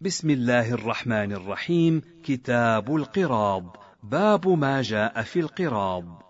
بسم الله الرحمن الرحيم كتاب القراض باب ما جاء في القراض.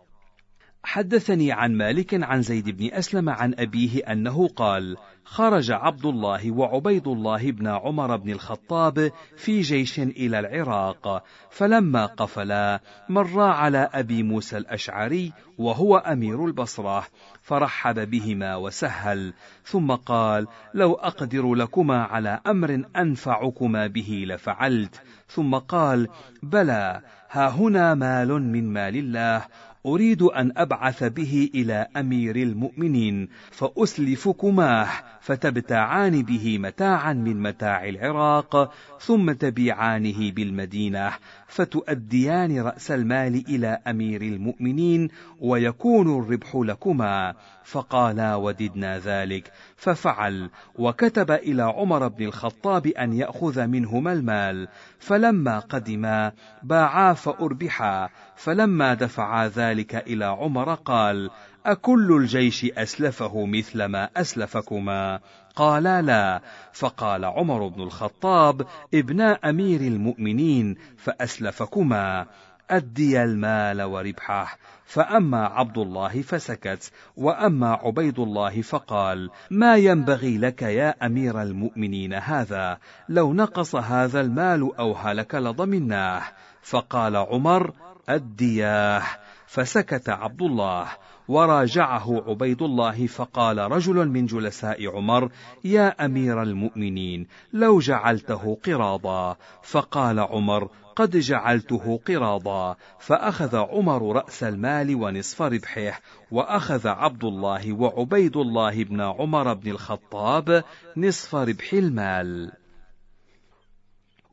حدثني عن مالك عن زيد بن أسلم عن أبيه أنه قال خرج عبد الله وعبيد الله بن عمر بن الخطاب في جيش إلى العراق فلما قفلا مرا على أبي موسى الأشعري وهو أمير البصرة فرحب بهما وسهل ثم قال لو أقدر لكما على أمر أنفعكما به لفعلت ثم قال بلى ها هنا مال من مال الله أريد أن أبعث به إلى أمير المؤمنين فأسلفكماه فتبتاعان به متاعا من متاع العراق ثم تبيعانه بالمدينة فتؤديان رأس المال إلى أمير المؤمنين ويكون الربح لكما. فقالا وددنا ذلك ففعل وكتب إلى عمر بن الخطاب أن يأخذ منهما المال فلما قدما باعا فأربحا فلما دفعا ذلك إلى عمر قال أكل الجيش أسلفه مثل ما أسلفكما؟ قالا لا فقال عمر بن الخطاب ابنا أمير المؤمنين فأسلفكما. أدي المال وربحه فأما عبد الله فسكت وأما عبيد الله فقال ما ينبغي لك يا أمير المؤمنين هذا لو نقص هذا المال أو هلك لضمناه فقال عمر أدياه فسكت عبد الله وراجعه عبيد الله فقال رجل من جلساء عمر يا أمير المؤمنين لو جعلته قراضا فقال عمر قد جعلته قراضا فأخذ عمر رأس المال ونصف ربحه وأخذ عبد الله وعبيد الله بن عمر بن الخطاب نصف ربح المال.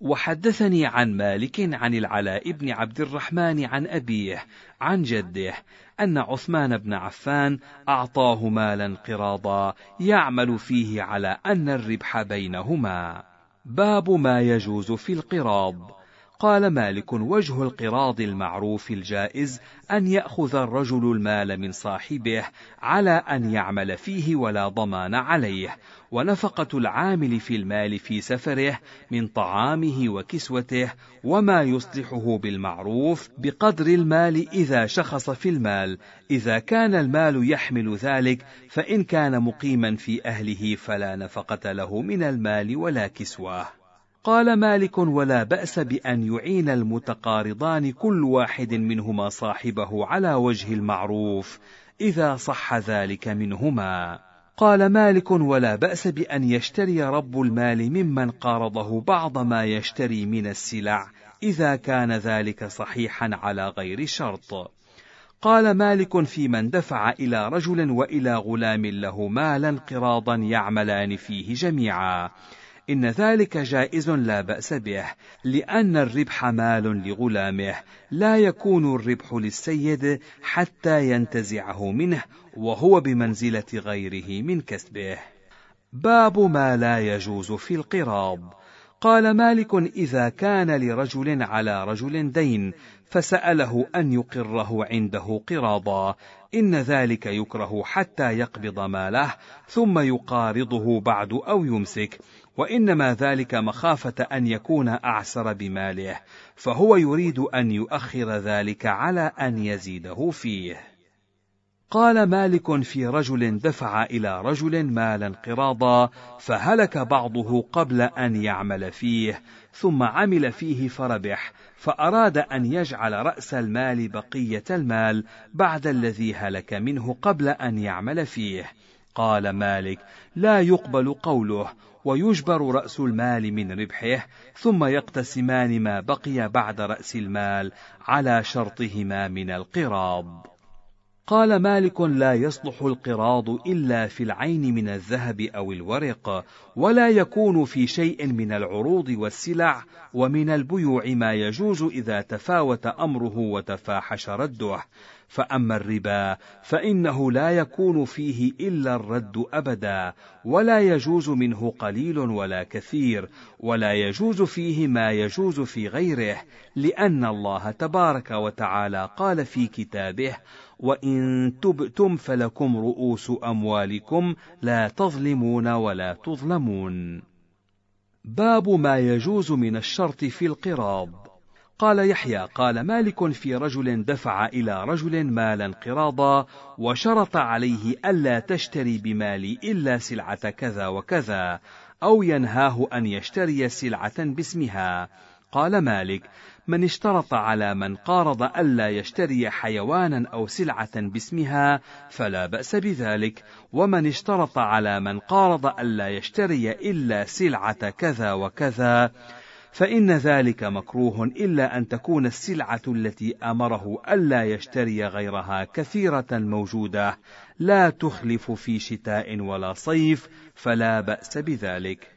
وحدثني عن مالك عن العلاء بن عبد الرحمن عن أبيه عن جده أن عثمان بن عفان أعطاه مالا قراضا يعمل فيه على أن الربح بينهما. باب ما يجوز في القراض. قال مالك وجه القراض المعروف الجائز أن يأخذ الرجل المال من صاحبه على أن يعمل فيه ولا ضمان عليه ونفقة العامل في المال في سفره من طعامه وكسوته وما يصلحه بالمعروف بقدر المال إذا شخص في المال إذا كان المال يحمل ذلك فإن كان مقيما في أهله فلا نفقة له من المال ولا كسوة. قال مالك ولا بأس بأن يعين المتقارضان كل واحد منهما صاحبه على وجه المعروف إذا صح ذلك منهما. قال مالك ولا بأس بأن يشتري رب المال ممن قارضه بعض ما يشتري من السلع إذا كان ذلك صحيحا على غير شرط. قال مالك في من دفع إلى رجل وإلى غلام له مالا قراضا يعملان فيه جميعا. إن ذلك جائز لا بأس به لأن الربح مال لغلامه لا يكون الربح للسيد حتى ينتزعه منه وهو بمنزلة غيره من كسبه. باب ما لا يجوز في القراض قال مالك إذا كان لرجل على رجل دين فسأله أن يقره عنده قراضا إن ذلك يكره حتى يقبض ماله ثم يقارضه بعد أو يمسك وإنما ذلك مخافة أن يكون أعسر بماله فهو يريد أن يؤخر ذلك على أن يزيده فيه. قال مالك في رجل دفع إلى رجل مالا قراضا فهلك بعضه قبل أن يعمل فيه ثم عمل فيه فربح فأراد أن يجعل رأس المال بقية المال بعد الذي هلك منه قبل أن يعمل فيه. قال مالك لا يقبل قوله ويجبر رأس المال من ربحه ثم يقتسمان ما بقي بعد رأس المال على شرطهما من القراض. قال مالك لا يصلح القراض إلا في العين من الذهب أو الورق ولا يكون في شيء من العروض والسلع ومن البيوع ما يجوز إذا تفاوت أمره وتفاحش رده. فأما الربا فإنه لا يكون فيه إلا الرد أبدا ولا يجوز منه قليل ولا كثير ولا يجوز فيه ما يجوز في غيره لأن الله تبارك وتعالى قال في كتابه وإن تبتم فلكم رؤوس أموالكم لا تظلمون ولا تظلمون. باب ما يجوز من الشرط في القراض. قال يحيى قال مالك في رجل دفع إلى رجل مالا قراضا وشرط عليه ألا تشتري بمالي إلا سلعة كذا وكذا أو ينهاه أن يشتري سلعة باسمها. قال مالك من اشترط على من قارض ألا يشتري حيوانا أو سلعة باسمها فلا بأس بذلك، ومن اشترط على من قارض ألا يشتري إلا سلعة كذا وكذا فإن ذلك مكروه إلا أن تكون السلعة التي أمره ألا يشتري غيرها كثيرة موجودة لا تخلف في شتاء ولا صيف فلا بأس بذلك.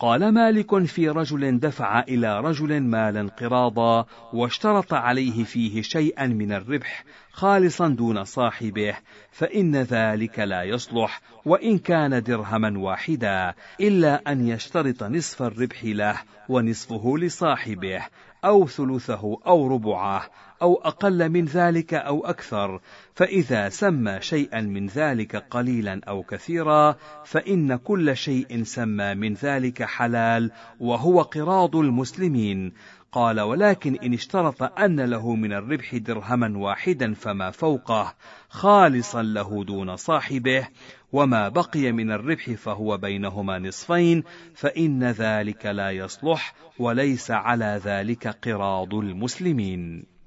قال مالك في رجل دفع إلى رجل مالا قراضا واشترط عليه فيه شيئا من الربح خالصا دون صاحبه فإن ذلك لا يصلح وإن كان درهما واحدا إلا أن يشترط نصف الربح له ونصفه لصاحبه أو ثلثه أو ربعه أو أقل من ذلك أو أكثر، فإذا سمى شيئا من ذلك قليلا أو كثيرا، فإن كل شيء سمى من ذلك حلال، وهو قراض المسلمين. قال ولكن إن اشترط أن له من الربح درهما واحدا فما فوقه خالصا له دون صاحبه وما بقي من الربح فهو بينهما نصفين فإن ذلك لا يصلح وليس على ذلك قراض المسلمين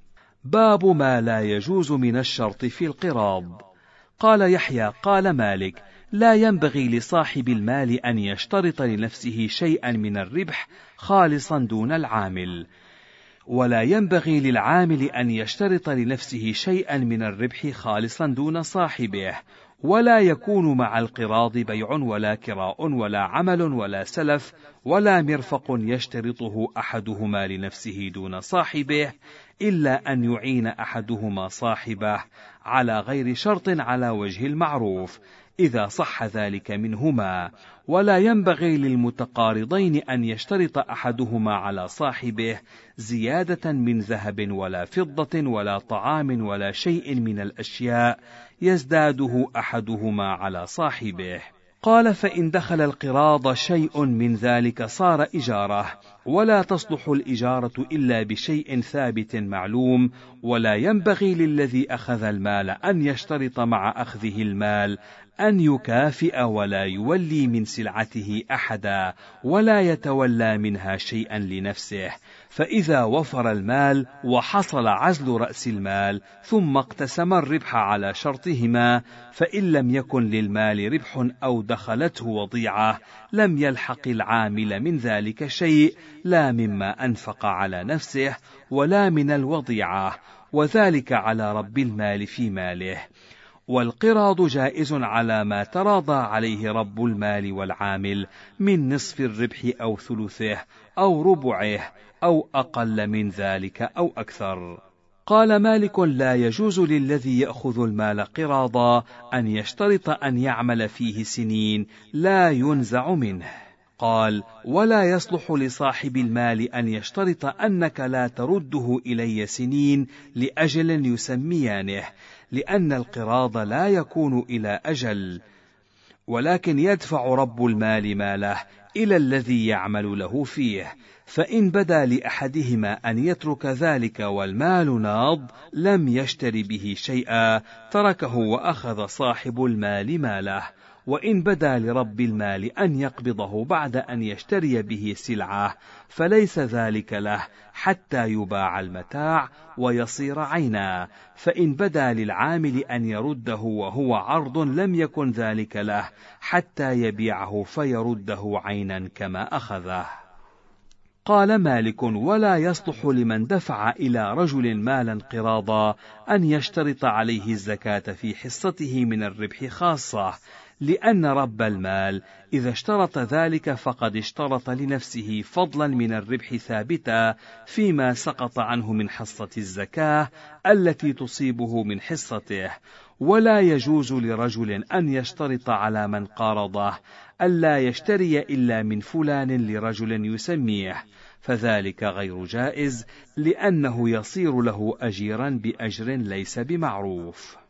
باب ما لا يجوز من الشرط في القراض. قال يحيى قال مالك لا ينبغي لصاحب المال أن يشترط لنفسه شيئا من الربح خالصا دون العامل. ولا ينبغي للعامل أن يشترط لنفسه شيئا من الربح خالصا دون صاحبه. ولا يكون مع القراض بيع ولا كراء ولا عمل ولا سلف ولا مرفق يشترطه أحدهما لنفسه دون صاحبه. إلا أن يعين أحدهما صاحبه على غير شرط على وجه المعروف إذا صح ذلك منهما. ولا ينبغي للمتقارضين أن يشترط أحدهما على صاحبه زيادة من ذهب ولا فضة ولا طعام ولا شيء من الأشياء يزداده أحدهما على صاحبه. قال فإن دخل القراض شيء من ذلك صار إجارة ولا تصلح الإجارة إلا بشيء ثابت معلوم ولا ينبغي للذي أخذ المال أن يشترط مع أخذه المال أن يكافئ ولا يولي من سلعته أحدا ولا يتولى منها شيئا لنفسه. فإذا وفر المال وحصل عزل رأس المال ثم اقتسم الربح على شرطهما فإن لم يكن للمال ربح أو دخلته وضيعة لم يلحق العامل من ذلك شيء لا مما أنفق على نفسه ولا من الوضيعة وذلك على رب المال في ماله. والقراض جائز على ما تراضى عليه رب المال والعامل من نصف الربح أو ثلثه أو ربعه أو أقل من ذلك أو أكثر. قال مالك لا يجوز للذي يأخذ المال قراضا أن يشترط أن يعمل فيه سنين لا ينزع منه. قال ولا يصلح لصاحب المال أن يشترط أنك لا ترده إلي سنين لأجل يسميانه لأن القراض لا يكون إلى أجل، ولكن يدفع رب المال ماله إلى الذي يعمل له فيه، فإن بدا لأحدهما أن يترك ذلك والمال ناض لم يشتر به شيئا تركه وأخذ صاحب المال ماله. وإن بدا لرب المال أن يقبضه بعد أن يشتري به سلعة فليس ذلك له حتى يباع المتاع ويصير عينا. فإن بدا للعامل أن يرده وهو عرض لم يكن ذلك له حتى يبيعه فيرده عينا كما أخذه. قال مالك ولا يصلح لمن دفع إلى رجل مالا قراضا أن يشترط عليه الزكاة في حصته من الربح خاصة لأن رب المال إذا اشترط ذلك فقد اشترط لنفسه فضلا من الربح ثابتا فيما سقط عنه من حصة الزكاة التي تصيبه من حصته. ولا يجوز لرجل أن يشترط على من قارضه. ألا يشتري إلا من فلان لرجل يسميه. فذلك غير جائز لأنه يصير له أجيرا بأجر ليس بمعروف.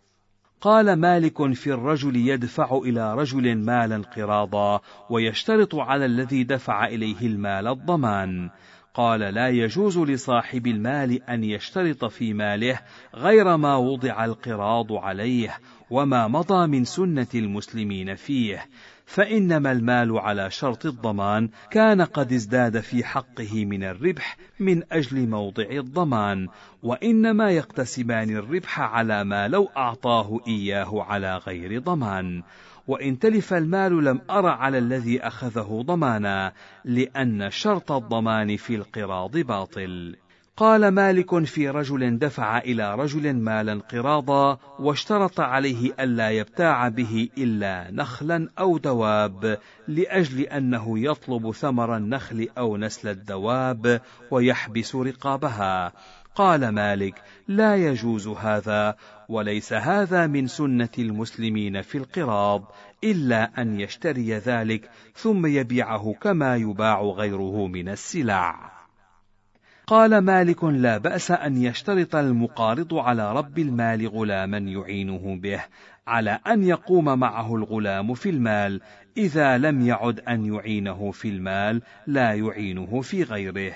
قال مالك في الرجل يدفع إلى رجل مالا قراضا ويشترط على الذي دفع إليه المال الضمان. قال لا يجوز لصاحب المال أن يشترط في ماله غير ما وضع القراض عليه وما مضى من سنة المسلمين فيه. فإنما المال على شرط الضمان كان قد ازداد في حقه من الربح من أجل موضع الضمان وإنما يقتسمان الربح على ما لو أعطاه إياه على غير ضمان. وإن تلف المال لم أر على الذي أخذه ضمانا لأن شرط الضمان في القراض باطل. قال مالك في رجل دفع إلى رجل مالا قراضا واشترط عليه ألا يبتاع به إلا نخلا أو دواب لأجل أنه يطلب ثمر النخل أو نسل الدواب ويحبس رقابها. قال مالك لا يجوز هذا وليس هذا من سنة المسلمين في القراض إلا أن يشتري ذلك ثم يبيعه كما يباع غيره من السلع. قال مالك لا بأس أن يشترط المقارض على رب المال غلاما يعينه به على أن يقوم معه الغلام في المال إذا لم يعد أن يعينه في المال لا يعينه في غيره.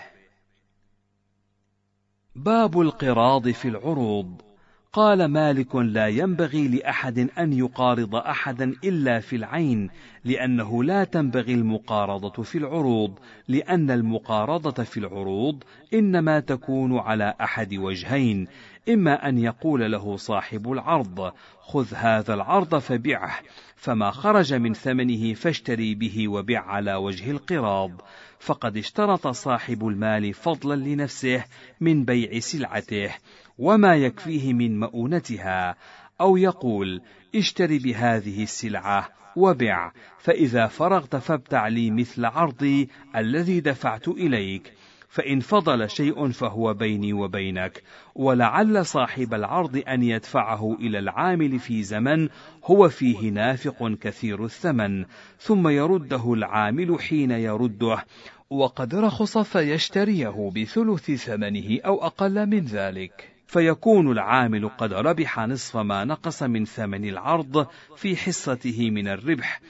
باب القراض في العروض. قال مالك لا ينبغي لأحد أن يقارض أحدا إلا في العين لأنه لا تنبغي المقارضة في العروض لأن المقارضة في العروض إنما تكون على أحد وجهين إما أن يقول له صاحب العرض خذ هذا العرض فبعه فما خرج من ثمنه فاشتري به وبع على وجه القراض. فقد اشترط صاحب المال فضلا لنفسه من بيع سلعته. وما يكفيه من مؤونتها أو يقول اشتر بهذه السلعة وبع فإذا فرغت فابتع لي مثل عرضي الذي دفعت إليك فإن فضل شيء فهو بيني وبينك ولعل صاحب العرض أن يدفعه إلى العامل في زمن هو فيه نافق كثير الثمن ثم يرده العامل حين يرده وقد رخص فيشتريه بثلث ثمنه أو أقل من ذلك. فيكون العامل قد ربح نصف ما نقص من ثمن العرض في حصته من الربح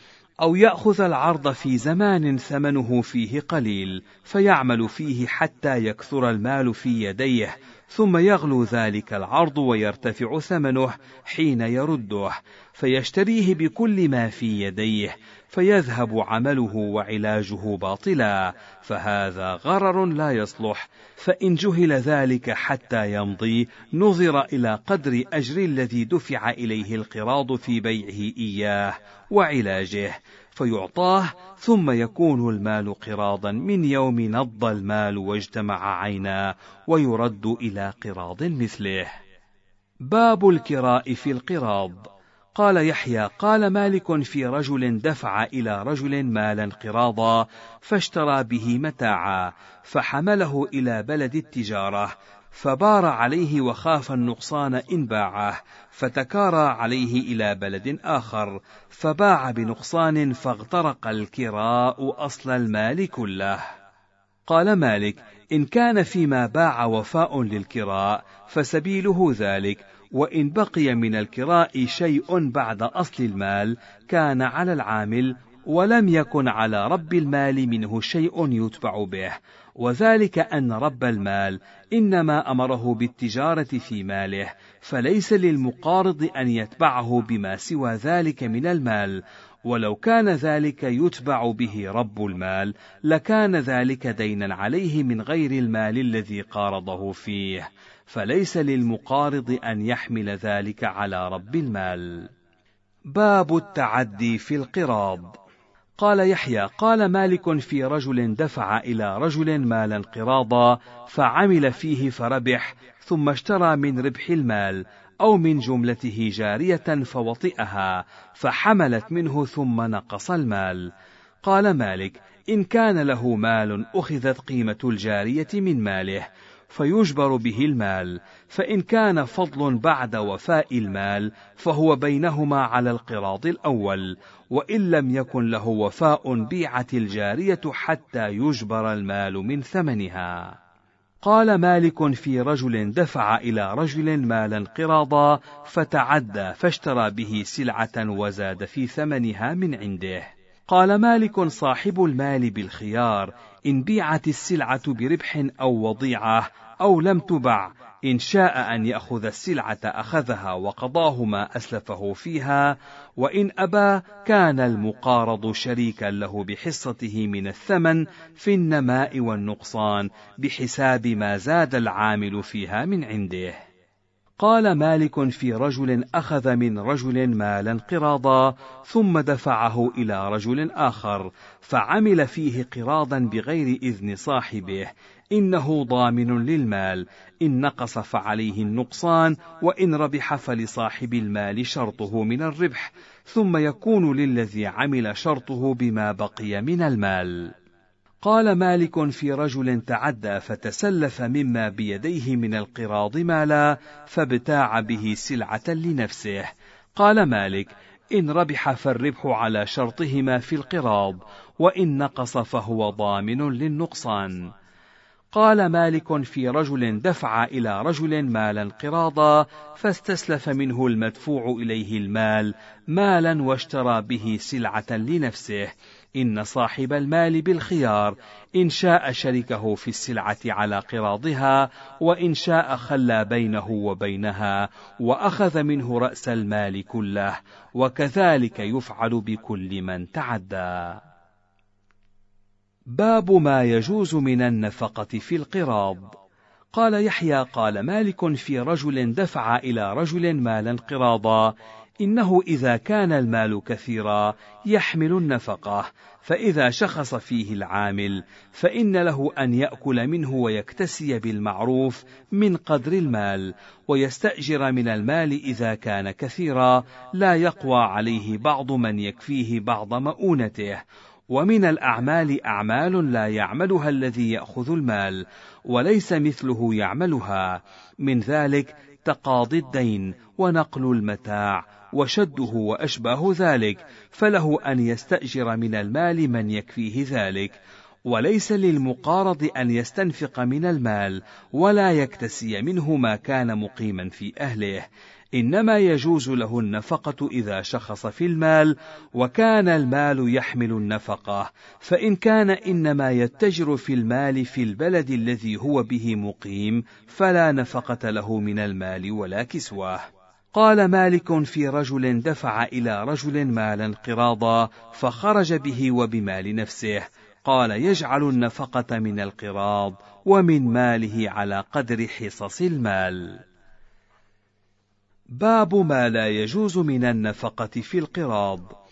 أو يأخذ العرض في زمان ثمنه فيه قليل فيعمل فيه حتى يكثر المال في يديه ثم يغلو ذلك العرض ويرتفع ثمنه حين يرده فيشتريه بكل ما في يديه فيذهب عمله وعلاجه باطلا فهذا غرر لا يصلح. فإن جهل ذلك حتى يمضي نظر إلى قدر أجر الذي دفع إليه القراض في بيعه إياه وعلاجه فيعطاه ثم يكون المال قراضا من يوم نض المال واجتمع عينا ويرد إلى قراض مثله. باب الكراء في القراض. قال يحيى قال مالك في رجل دفع إلى رجل مالا قراضا فاشترى به متاعا فحمله إلى بلد التجارة فبار عليه وخاف النقصان إن باعه فتكارى عليه إلى بلد آخر فباع بنقصان فاغترق الكراء أصل المال كله. قال مالك إن كان فيما باع وفاء للكراء فسبيله ذلك وإن بقي من الكراء شيء بعد أصل المال كان على العامل ولم يكن على رب المال منه شيء يتبع به. وذلك أن رب المال إنما أمره بالتجارة في ماله فليس للمقارض أن يتبعه بما سوى ذلك من المال. ولو كان ذلك يتبع به رب المال لكان ذلك دينا عليه من غير المال الذي قارضه فيه. فليس للمقارض أن يحمل ذلك على رب المال. باب التعدي في القراض. قال يحيى قال مالك في رجل دفع إلى رجل مالا قراضا فعمل فيه فربح ثم اشترى من ربح المال أو من جملته جارية فوطئها فحملت منه ثم نقص المال. قال مالك إن كان له مال أخذت قيمة الجارية من ماله فيجبر به المال فإن كان فضل بعد وفاء المال فهو بينهما على القراض الأول وإن لم يكن له وفاء بيعت الجارية حتى يجبر المال من ثمنها قال مالك في رجل دفع إلى رجل مالا قراضا فتعدى فاشترى به سلعة وزاد في ثمنها من عنده. قال مالك صاحب المال بالخيار إن بيعت السلعة بربح أو وضيعة أو لم تبع إن شاء أن يأخذ السلعة أخذها وقضاه ما أسلفه فيها وإن أبى كان المقارض شريكا له بحصته من الثمن في النماء والنقصان بحساب ما زاد العامل فيها من عنده. قال مالك في رجل أخذ من رجل مالا قراضا ثم دفعه إلى رجل آخر فعمل قراضا قراضا بغير إذن صاحبه. إنه ضامن للمال إن نقص فعليه النقصان وإن ربح فلصاحب المال شرطه من الربح ثم يكون للذي عمل شرطه بما بقي من المال. قال مالك في رجل تعدى فتسلف مما بيديه من القراض مالا فابتاع به سلعة لنفسه. قال مالك إن ربح فالربح على شرطهما في القراض وإن نقص فهو ضامن للنقصان. قال مالك في رجل دفع إلى رجل مالا قراضا فاستسلف منه المدفوع إليه المال مالا واشترى به سلعة لنفسه. إن صاحب المال بالخيار إن شاء شركه في السلعة على قراضها وإن شاء خلى بينه وبينها وأخذ منه رأس المال كله وكذلك يفعل بكل من تعدى. باب ما يجوز من النفقة في القراض. قال يحيى قال مالك في رجل دفع إلى رجل مالا قراضا إنه إذا كان المال كثيرا يحمل النفقة فإذا شخص فيه العامل فإن له أن يأكل منه ويكتسي بالمعروف من قدر المال ويستأجر من المال إذا كان كثيرا لا يقوى عليه بعض من يكفيه بعض مؤونته. ومن الأعمال أعمال لا يعملها الذي يأخذ المال وليس مثله يعملها. من ذلك تقاضي الدين ونقل المتاع وشده وأشباه ذلك فله أن يستأجر من المال من يكفيه ذلك. وليس للمقارض أن يستنفق من المال ولا يكتسي منه ما كان مقيما في أهله. إنما يجوز له النفقة إذا شخص في المال وكان المال يحمل النفقة. فإن كان إنما يتجر في المال في البلد الذي هو به مقيم فلا نفقة له من المال ولا كسوة. قال مالك في رجل دفع إلى رجل مالا قراضا فخرج به وبمال نفسه. قال يجعل النفقة من القراض ومن ماله على قدر حصص المال. باب ما لا يجوز من النفقة في القراض.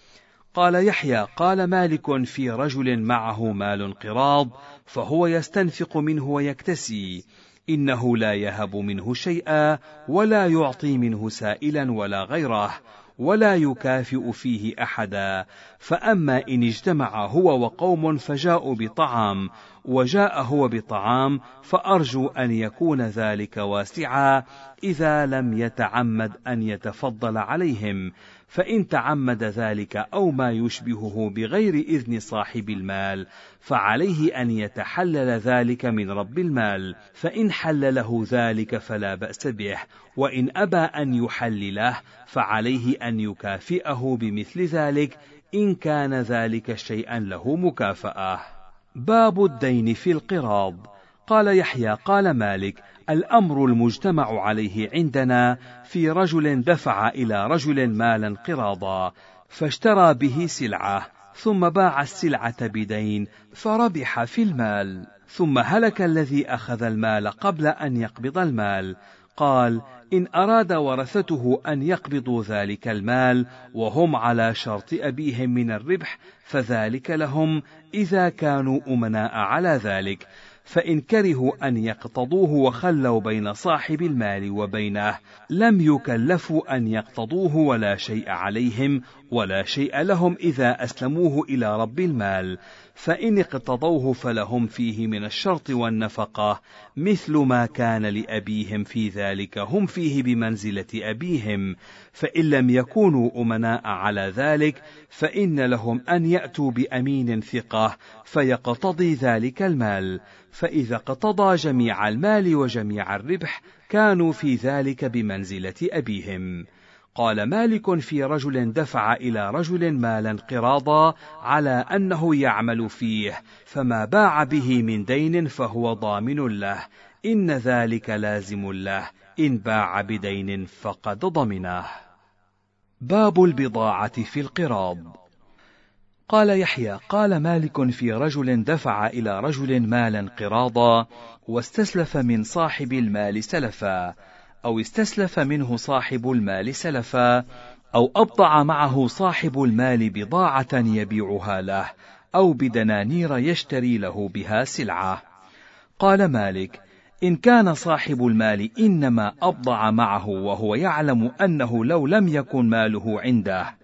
قال يحيى قال مالك في رجل معه مال قراض فهو يستنفق منه ويكتسي. إنه لا يهب منه شيئا ولا يعطي منه سائلا ولا غيره ولا يكافئ فيه أحدا. فأما إن اجتمع هو وقوم فجاءوا بطعام وجاء هو بطعام فأرجو أن يكون ذلك واسعا إذا لم يتعمد أن يتفضل عليهم. فإن تعمد ذلك أو ما يشبهه بغير إذن صاحب المال فعليه أن يتحلل ذلك من رب المال. فإن حلله ذلك فلا بأس به وإن أبى أن يحلله فعليه أن يكافئه بمثل ذلك إن كان ذلك شيئا له مكافأة. باب الدين في القراض. قال يحيى قال مالك الأمر المجتمع عليه عندنا في رجل دفع إلى رجل مالا قراضا فاشترى به سلعة ثم باع السلعة بدين فربح في المال. ثم هلك الذي أخذ المال قبل أن يقبض المال. قال إن أراد ورثته أن يقبضوا ذلك المال وهم على شرط أبيهم من الربح فذلك لهم إذا كانوا أمناء على ذلك. فإن كرهوا أن يقتضوه وخلوا بين صاحب المال وبينه لم يكلفوا أن يقتضوه ولا شيء عليهم ولا شيء لهم إذا أسلموه إلى رب المال. فإن اقتضوه فلهم فيه من الشرط والنفقة مثل ما كان لأبيهم في ذلك هم فيه بمنزلة أبيهم. فإن لم يكونوا أمناء على ذلك فإن لهم أن يأتوا بأمين ثقة فيقتضي ذلك المال. فإذا اقتضى جميع المال وجميع الربح كانوا في ذلك بمنزلة أبيهم. قال مالك في رجل دفع إلى رجل مالا قراضا على أنه يعمل فيه فما باع به من دين فهو ضامن له إن ذلك لازم له إن باع بدين فقد ضمنه. باب البضاعة في القراض. قال يحيى قال مالك في رجل دفع إلى رجل مالا قراضا واستسلف من صاحب المال سلفا أو استسلف منه صاحب المال سلفا أو أبضع معه صاحب المال بضاعة يبيعها له أو بدنانير يشتري له بها سلعة. قال مالك إن كان صاحب المال إنما أبضع معه وهو يعلم أنه لو لم يكن ماله عنده.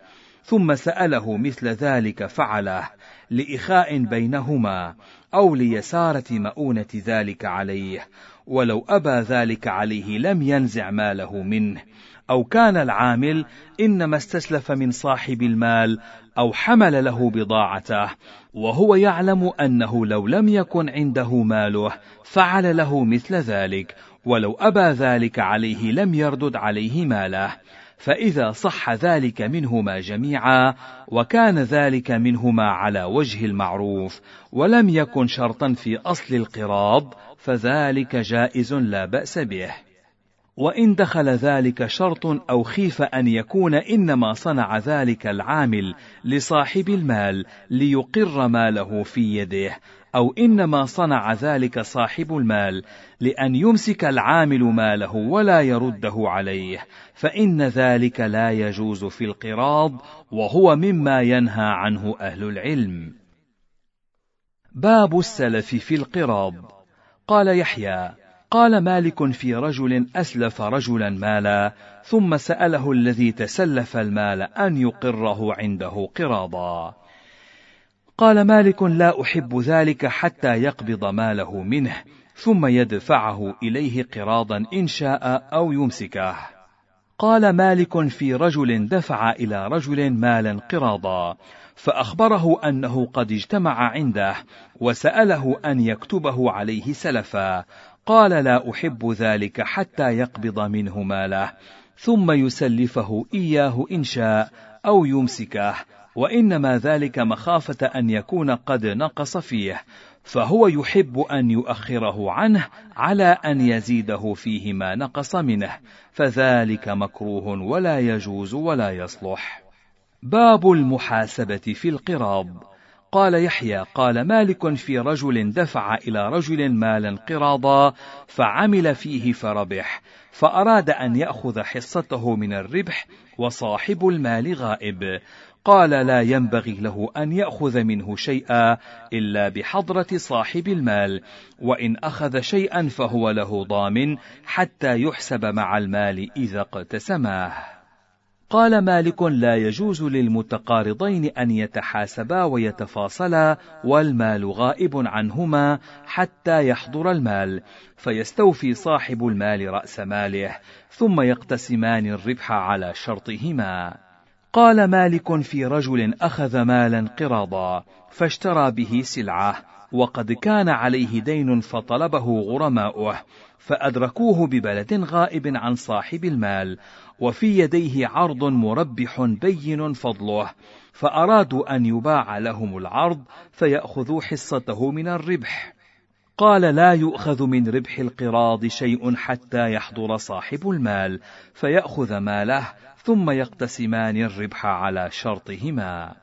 ثم سأله مثل ذلك فعله لإخاء بينهما أو ليسارة مؤونة ذلك عليه. ولو أبى ذلك عليه لم ينزع ماله منه. أو كان العامل إنما استسلف من صاحب المال أو حمل له بضاعته وهو يعلم أنه لو لم يكن عنده ماله فعل له مثل ذلك ولو أبى ذلك عليه لم يردد عليه ماله. فإذا صح ذلك منهما جميعا وكان ذلك منهما على وجه المعروف ولم يكن شرطا في أصل القراض فذلك جائز لا بأس به. وإن دخل ذلك شرط أو خيف أن يكون إنما صنع ذلك العامل لصاحب المال ليقر ماله في يده أو إنما صنع ذلك صاحب المال لأن يمسك العامل ماله ولا يرده عليه فإن ذلك لا يجوز في القراض وهو مما ينهى عنه أهل العلم. باب السلف في القراض قال يحيى قال مالك في رجل أسلف رجلا مالا ثم سأله الذي تسلف المال أن يقره عنده قراضا قال مالك لا أحب ذلك حتى يقبض ماله منه ثم يدفعه إليه قراضا إن شاء أو يمسكه. قال مالك في رجل دفع إلى رجل مالا قراضا فأخبره أنه قد اجتمع عنده وسأله أن يكتبه عليه سلفا. قال لا أحب ذلك حتى يقبض منه ماله ثم يسلفه إياه إن شاء أو يمسكه. وإنما ذلك مخافة أن يكون قد نقص فيه فهو يحب أن يؤخره عنه على أن يزيده فيه ما نقص منه فذلك مكروه ولا يجوز ولا يصلح. باب المحاسبة في القراض. قال يحيى قال مالك في رجل دفع إلى رجل مالا قراضا فعمل فيه فربح فأراد أن يأخذ حصته من الربح وصاحب المال غائب قال لا ينبغي له أن يأخذ منه شيئا إلا بحضرة صاحب المال وإن أخذ شيئا فهو له ضامن حتى يحسب مع المال إذا اقتسماه. قال مالك لا يجوز للمتقارضين أن يتحاسبا ويتفاصلا والمال غائب عنهما حتى يحضر المال فيستوفي صاحب المال رأس ماله ثم يقتسمان الربح على شرطهما. قال مالك في رجل أخذ مالا قراضا فاشترى به سلعة وقد كان عليه دين فطلبه غرماؤه فأدركوه ببلد غائب عن صاحب المال وفي يديه عرض مربح بين فضله فأرادوا أن يباع لهم العرض فيأخذوا حصته من الربح. قال لا يؤخذ من ربح القراض شيء حتى يحضر صاحب المال فيأخذ ماله ثم يقتسمان الربح على شرطهما.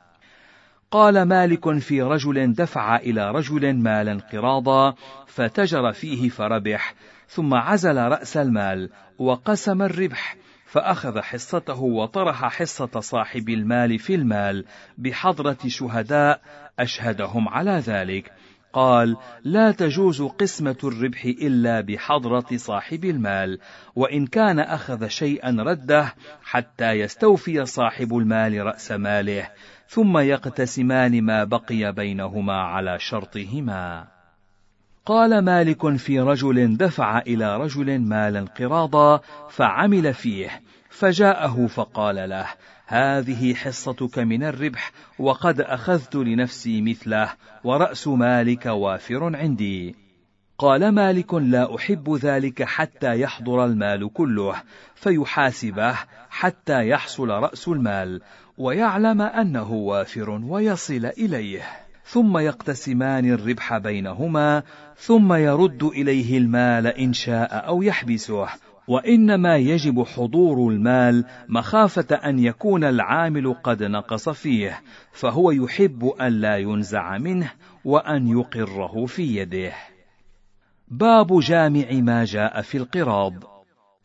قال مالك في رجل دفع إلى رجل مالا قراضا فتجر فيه فربح ثم عزل رأس المال وقسم الربح فأخذ حصته وطرح حصة صاحب المال في المال بحضرة شهداء أشهدهم على ذلك. قال لا تجوز قسمة الربح إلا بحضرة صاحب المال وإن كان أخذ شيئا رده حتى يستوفي صاحب المال رأس ماله ثم يقتسمان ما بقي بينهما على شرطهما. قال مالك في رجل دفع إلى رجل مالا قراضا فعمل فيه فجاءه فقال له هذه حصتك من الربح وقد أخذت لنفسي مثله ورأس مالك وافر عندي. قال مالك لا أحب ذلك حتى يحضر المال كله فيحاسبه حتى يحصل رأس المال ويعلم أنه وافر ويصل إليه. ثم يقتسمان الربح بينهما ثم يرد إليه المال إن شاء أو يحبسه وإنما يجب حضور المال مخافة أن يكون العامل قد نقص فيه فهو يحب أن لا ينزع منه وأن يقره في يده. باب جامع ما جاء في القراض.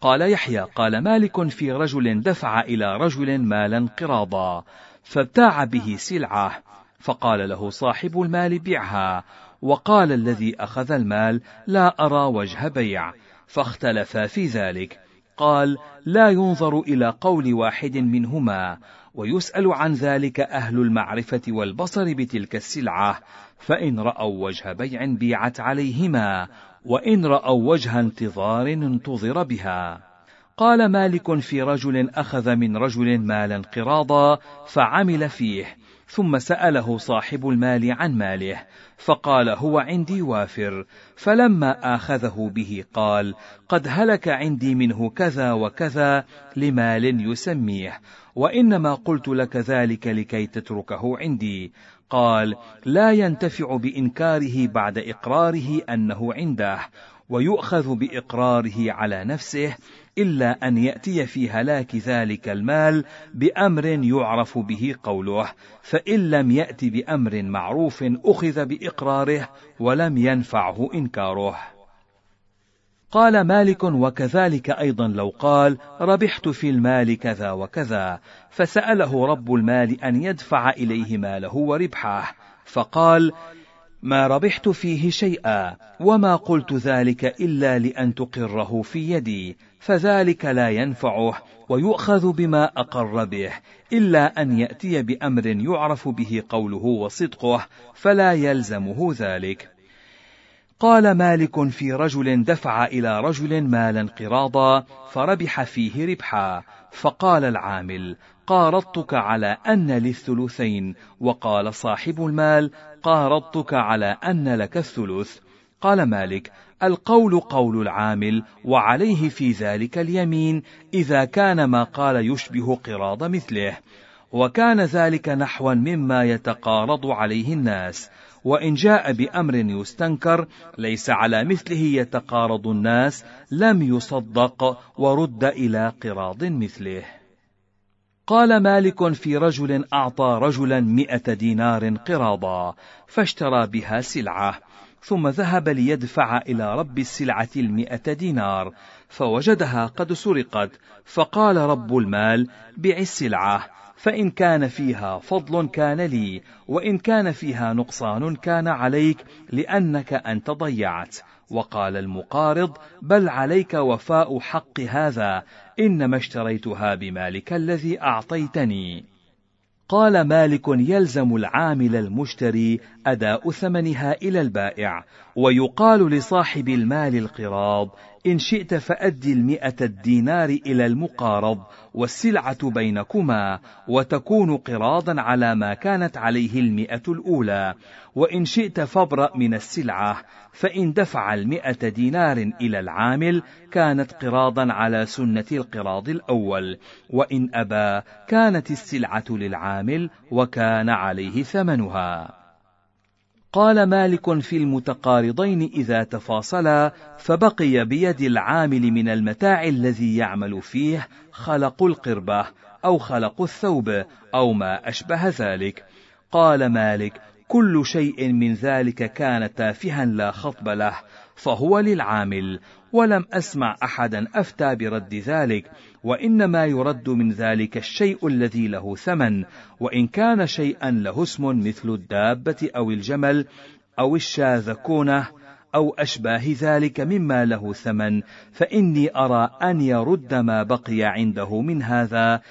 قال يحيى قال مالك في رجل دفع إلى رجل مالا قراضا فابتاع به سلعة فقال له صاحب المال بعها. وقال الذي أخذ المال لا أرى وجه بيع. فاختلفا في ذلك. قال لا ينظر إلى قول واحد منهما ويسأل عن ذلك أهل المعرفة والبصر بتلك السلعة فإن رأوا وجه بيع بيعت عليهما وإن رأوا وجه انتظار انتظر بها. قال مالك في رجل أخذ من رجل مالا قراضا فعمل فيه ثم سأله صاحب المال عن ماله فقال هو عندي وافر فلما آخذه به قال قد هلك عندي منه كذا وكذا لمال يسميه وإنما قلت لك ذلك لكي تتركه عندي. قال لا ينتفع بإنكاره بعد إقراره أنه عنده ويؤخذ بإقراره على نفسه إلا أن يأتي في هلاك ذلك المال بأمر يعرف به قوله فإن لم يأت بأمر معروف أخذ بإقراره ولم ينفعه إنكاره. قال مالك وكذلك أيضا لو قال ربحت في المال كذا وكذا فسأله رب المال أن يدفع إليه ماله وربحه فقال ما ربحت فيه شيئا وما قلت ذلك إلا لأن تقره في يدي فذلك لا ينفعه ويؤخذ بما أقر به إلا أن يأتي بأمر يعرف به قوله وصدقه فلا يلزمه ذلك. قال مالك في رجل دفع إلى رجل مالا قراضا فربح فيه ربحا فقال العامل قارضتك على أن للثلثين. وقال صاحب المال قارضتك على أن لك الثلث. قال مالك القول قول العامل وعليه في ذلك اليمين إذا كان ما قال يشبه قراض مثله. وكان ذلك نحوا مما يتقارض عليه الناس. وإن جاء بأمر يستنكر ليس على مثله يتقارض الناس لم يصدق ورد إلى قراض مثله. قال مالك في رجل أعطى رجلا مئة دينار قراضا فاشترى بها سلعة ثم ذهب ليدفع إلى رب السلعة المئة دينار فوجدها قد سرقت فقال رب المال بع السلعة فإن كان فيها فضل كان لي وإن كان فيها نقصان كان عليك لأنك أنت ضيعت وقال المقارض بل عليك وفاء حق هذا إنما اشتريتها بمالك الذي أعطيتني. قال مالك يلزم العامل المشتري أداء ثمنها إلى البائع ويقال لصاحب المال القراض إن شئت فأدي المئة الدينار إلى المقارض والسلعة بينكما وتكون قراضا على ما كانت عليه المئة الأولى. وإن شئت فابرأ من السلعة فإن دفع المئة دينار إلى العامل كانت قراضا على سنة القراض الأول. وإن أبى كانت السلعة للعامل وكان عليه ثمنها. قال مالك في المتقارضين إذا تفاصلا فبقي بيد العامل من المتاع الذي يعمل فيه خلق القربة أو خلق الثوب أو ما أشبه ذلك. قال مالك كل شيء من ذلك كان تافها لا خطب له فهو للعامل ولم أسمع أحدا أفتى برد ذلك وإنما يرد من ذلك الشيء الذي له ثمن وإن كان شيئا له اسم مثل الدابة أو الجمل أو الشاذكونة أو أشباه ذلك مما له ثمن فإني أرى أن يرد ما بقي عنده من هذا